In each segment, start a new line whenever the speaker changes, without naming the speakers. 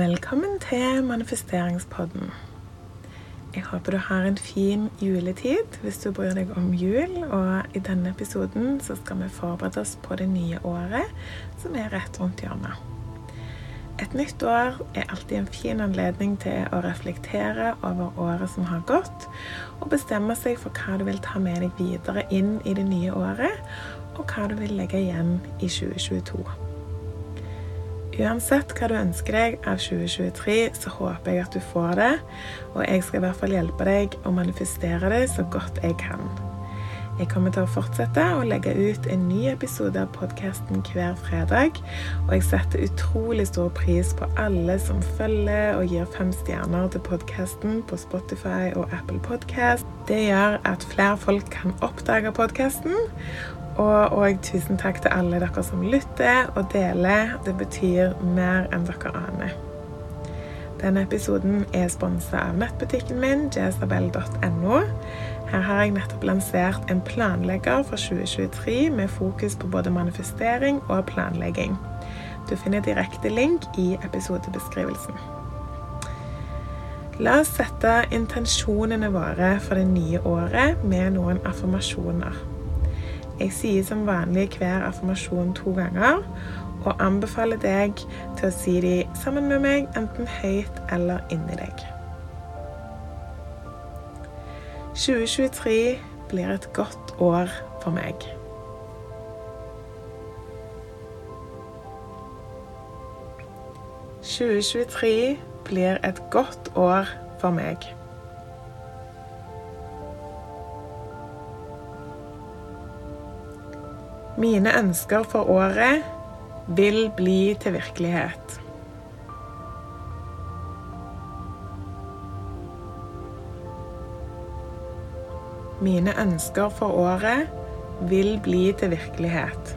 Velkommen til manifesteringspodden. Jeg håper du har en fin juletid hvis du bryr deg om jul. Og i denne episoden så skal vi forberede oss på det nye året, som er rett rundt hjørnet. Et nytt år er alltid en fin anledning til å reflektere over året som har gått, og bestemme seg for hva du vil ta med deg videre inn i det nye året, og hva du vil legge igjen i 2022. Uansett hva du ønsker deg av 2023, så håper jeg at du får det. Og jeg skal i hvert fall hjelpe deg å manifestere det så godt jeg kan. Jeg kommer til å fortsette å legge ut en ny episode av podkasten hver fredag. Og jeg setter utrolig stor pris på alle som følger og gir fem stjerner til podkasten på Spotify og Apple Podcast. Det gjør at flere folk kan oppdage podkasten. Og, og tusen takk til alle dere som lytter og deler. Det betyr mer enn dere aner. Denne episoden er sponsa av nettbutikken min, jazabel.no. Her har jeg nettopp lansert en planlegger for 2023 med fokus på både manifestering og planlegging. Du finner direkte link i episodebeskrivelsen. La oss sette intensjonene våre for det nye året med noen affirmasjoner. Jeg sier som vanlig hver affirmasjon to ganger, og anbefaler deg til å si de sammen med meg, enten høyt eller inni deg. 2023 blir et godt år for meg. «2023 blir et godt år for meg. Mine ønsker for året vil bli til virkelighet. Mine ønsker for året vil bli til virkelighet.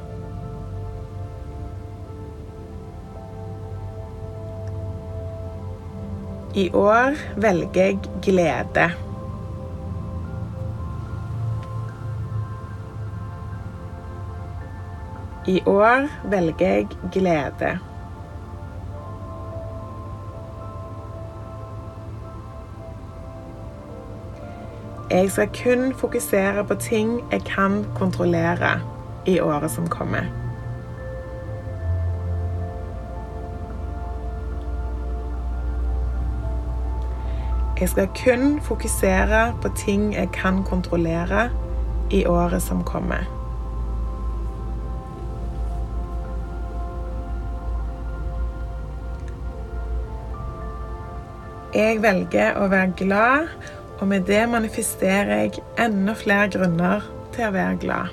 I år velger jeg glede. I år velger jeg glede. Jeg skal kun fokusere på ting jeg kan kontrollere i året som kommer. Jeg skal kun fokusere på ting jeg kan kontrollere i året som kommer. Jeg velger å være glad, og med det manifesterer jeg enda flere grunner til å være glad.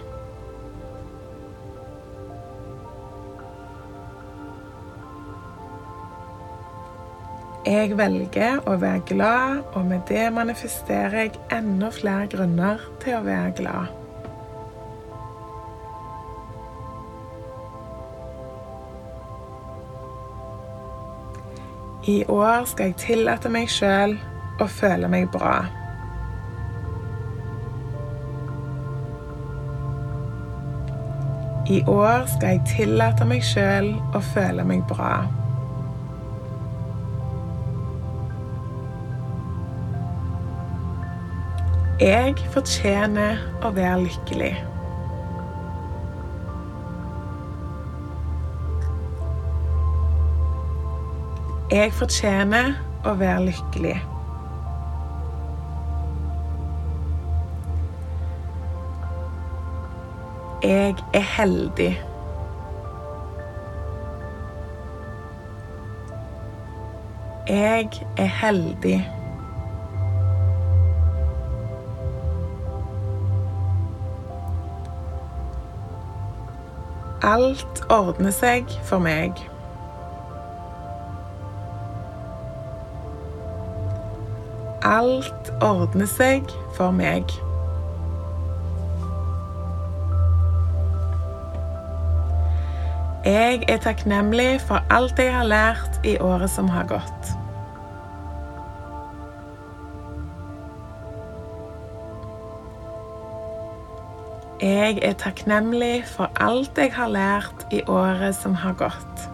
Jeg velger å være glad, og med det manifesterer jeg enda flere grunner til å være glad. I år skal jeg tillate meg sjøl å føle meg bra. I år skal jeg tillate meg sjøl å føle meg bra. Jeg fortjener å være lykkelig. Jeg fortjener å være lykkelig. Jeg er heldig. Jeg er heldig. Alt ordner seg for meg. Alt ordner seg for meg. Jeg er takknemlig for alt jeg har lært i året som har gått. Jeg er takknemlig for alt jeg har lært i året som har gått.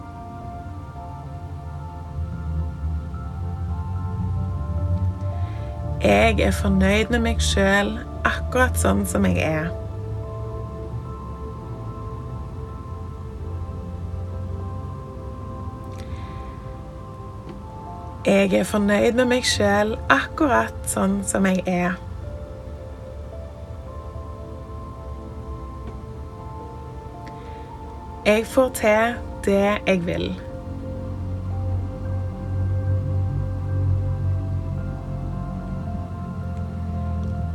Jeg er fornøyd med meg sjøl akkurat sånn som jeg er. Jeg er fornøyd med meg sjøl akkurat sånn som jeg er. Jeg får til det jeg vil.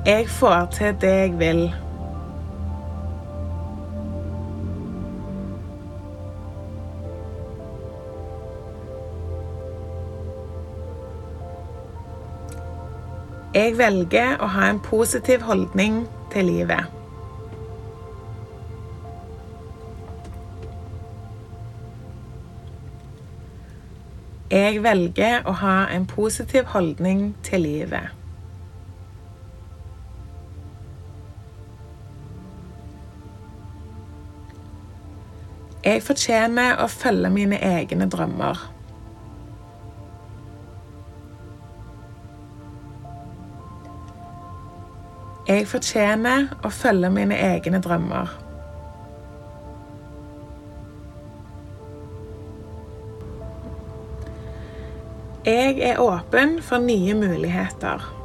Jeg får til det jeg vil. Jeg velger å ha en positiv holdning til livet. Jeg velger å ha en positiv holdning til livet. Jeg fortjener å følge mine egne drømmer. Jeg fortjener å følge mine egne drømmer. Jeg er åpen for nye muligheter.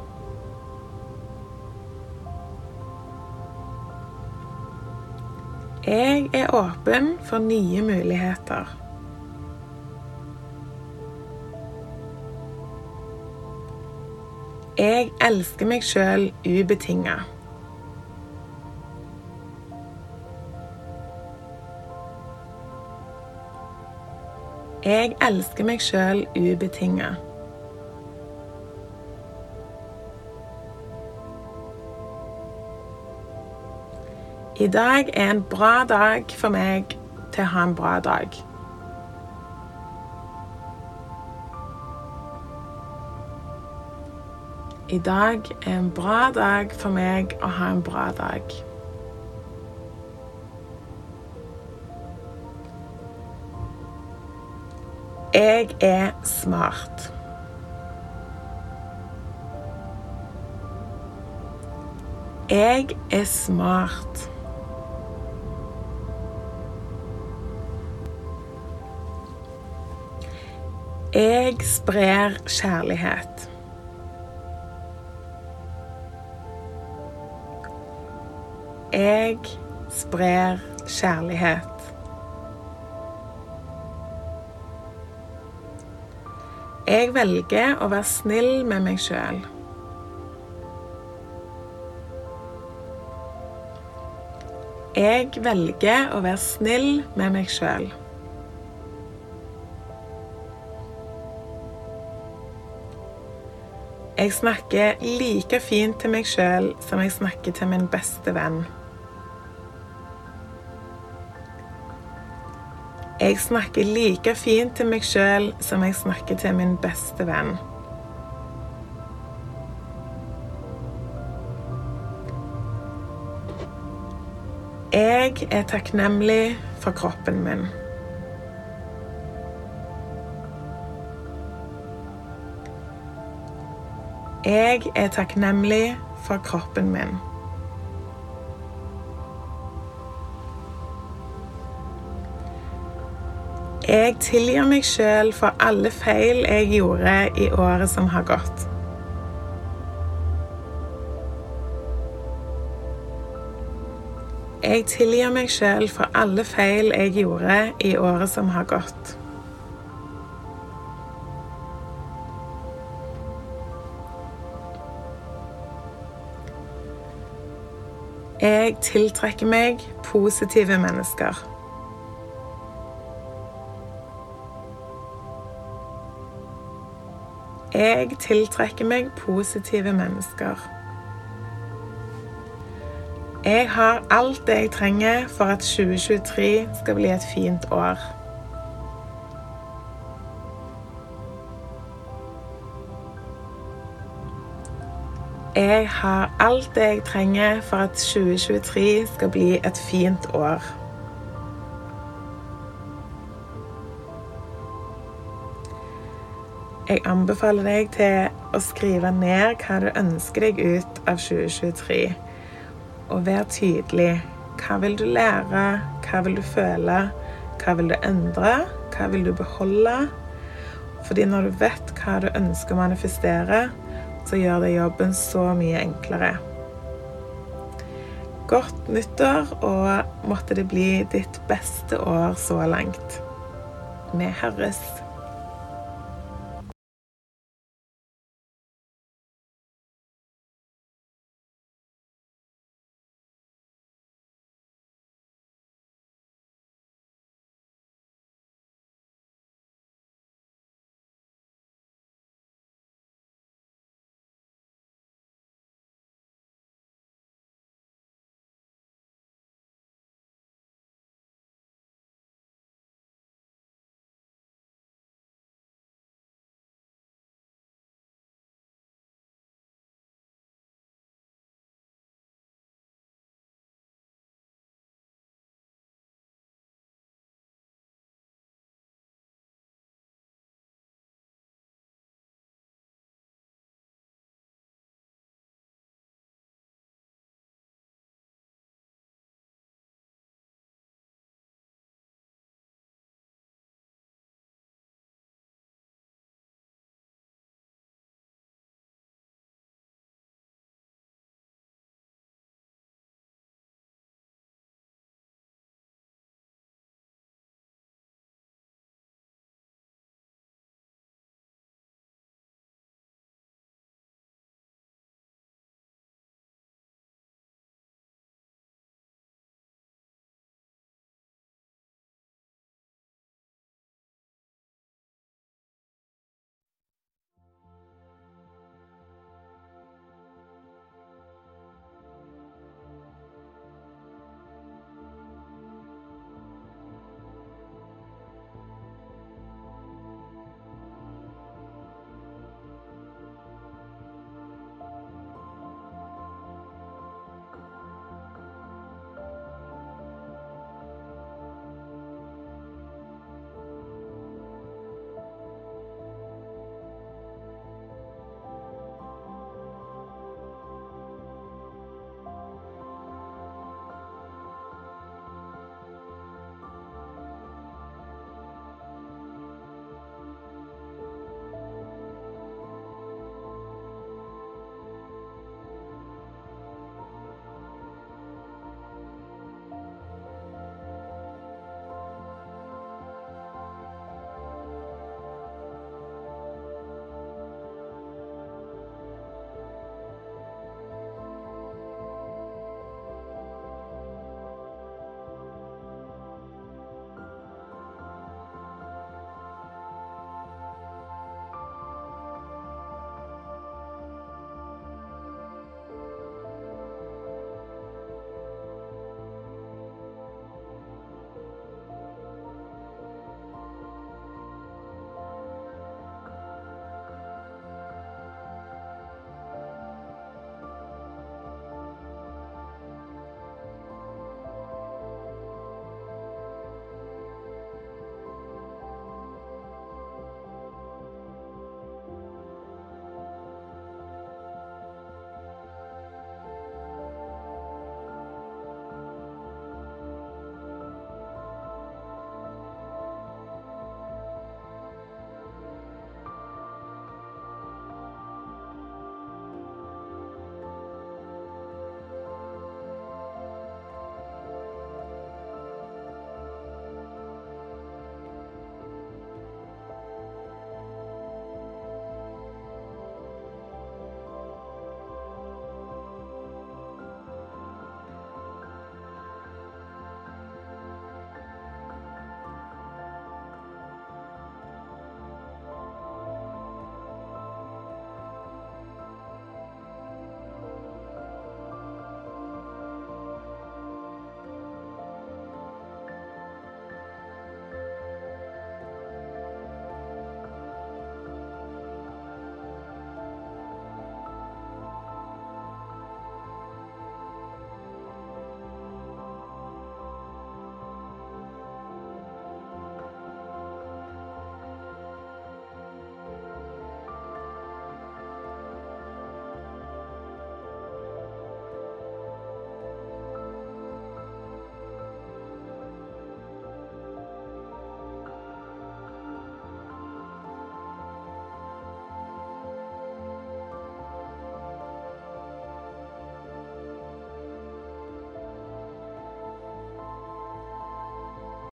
Jeg er åpen for nye muligheter. Jeg elsker meg sjøl ubetinga. Jeg elsker meg sjøl ubetinga. I dag er en bra dag for meg til å ha en bra dag. I dag er en bra dag for meg å ha en bra dag. Jeg er smart. Jeg er smart. Jeg sprer kjærlighet. Jeg sprer kjærlighet. Jeg velger å være snill med meg sjøl. Jeg velger å være snill med meg sjøl. Jeg snakker like fint til meg sjøl som jeg snakker til min beste venn. Jeg snakker like fint til meg sjøl som jeg snakker til min beste venn. Jeg er takknemlig for kroppen min. Jeg er takknemlig for kroppen min. Jeg tilgir meg sjøl for alle feil jeg gjorde i året som har gått. Jeg tilgir meg sjøl for alle feil jeg gjorde i året som har gått. Jeg tiltrekker meg positive mennesker. Jeg tiltrekker meg positive mennesker. Jeg har alt det jeg trenger for at 2023 skal bli et fint år. Jeg har alt det jeg trenger for at 2023 skal bli et fint år. Jeg anbefaler deg til å skrive ned hva du ønsker deg ut av 2023. Og vær tydelig. Hva vil du lære? Hva vil du føle? Hva vil du endre? Hva vil du beholde? Fordi når du vet hva du ønsker å manifestere, så gjør det jobben så mye enklere. Godt nyttår, og måtte det bli ditt beste år så langt. Vi høres.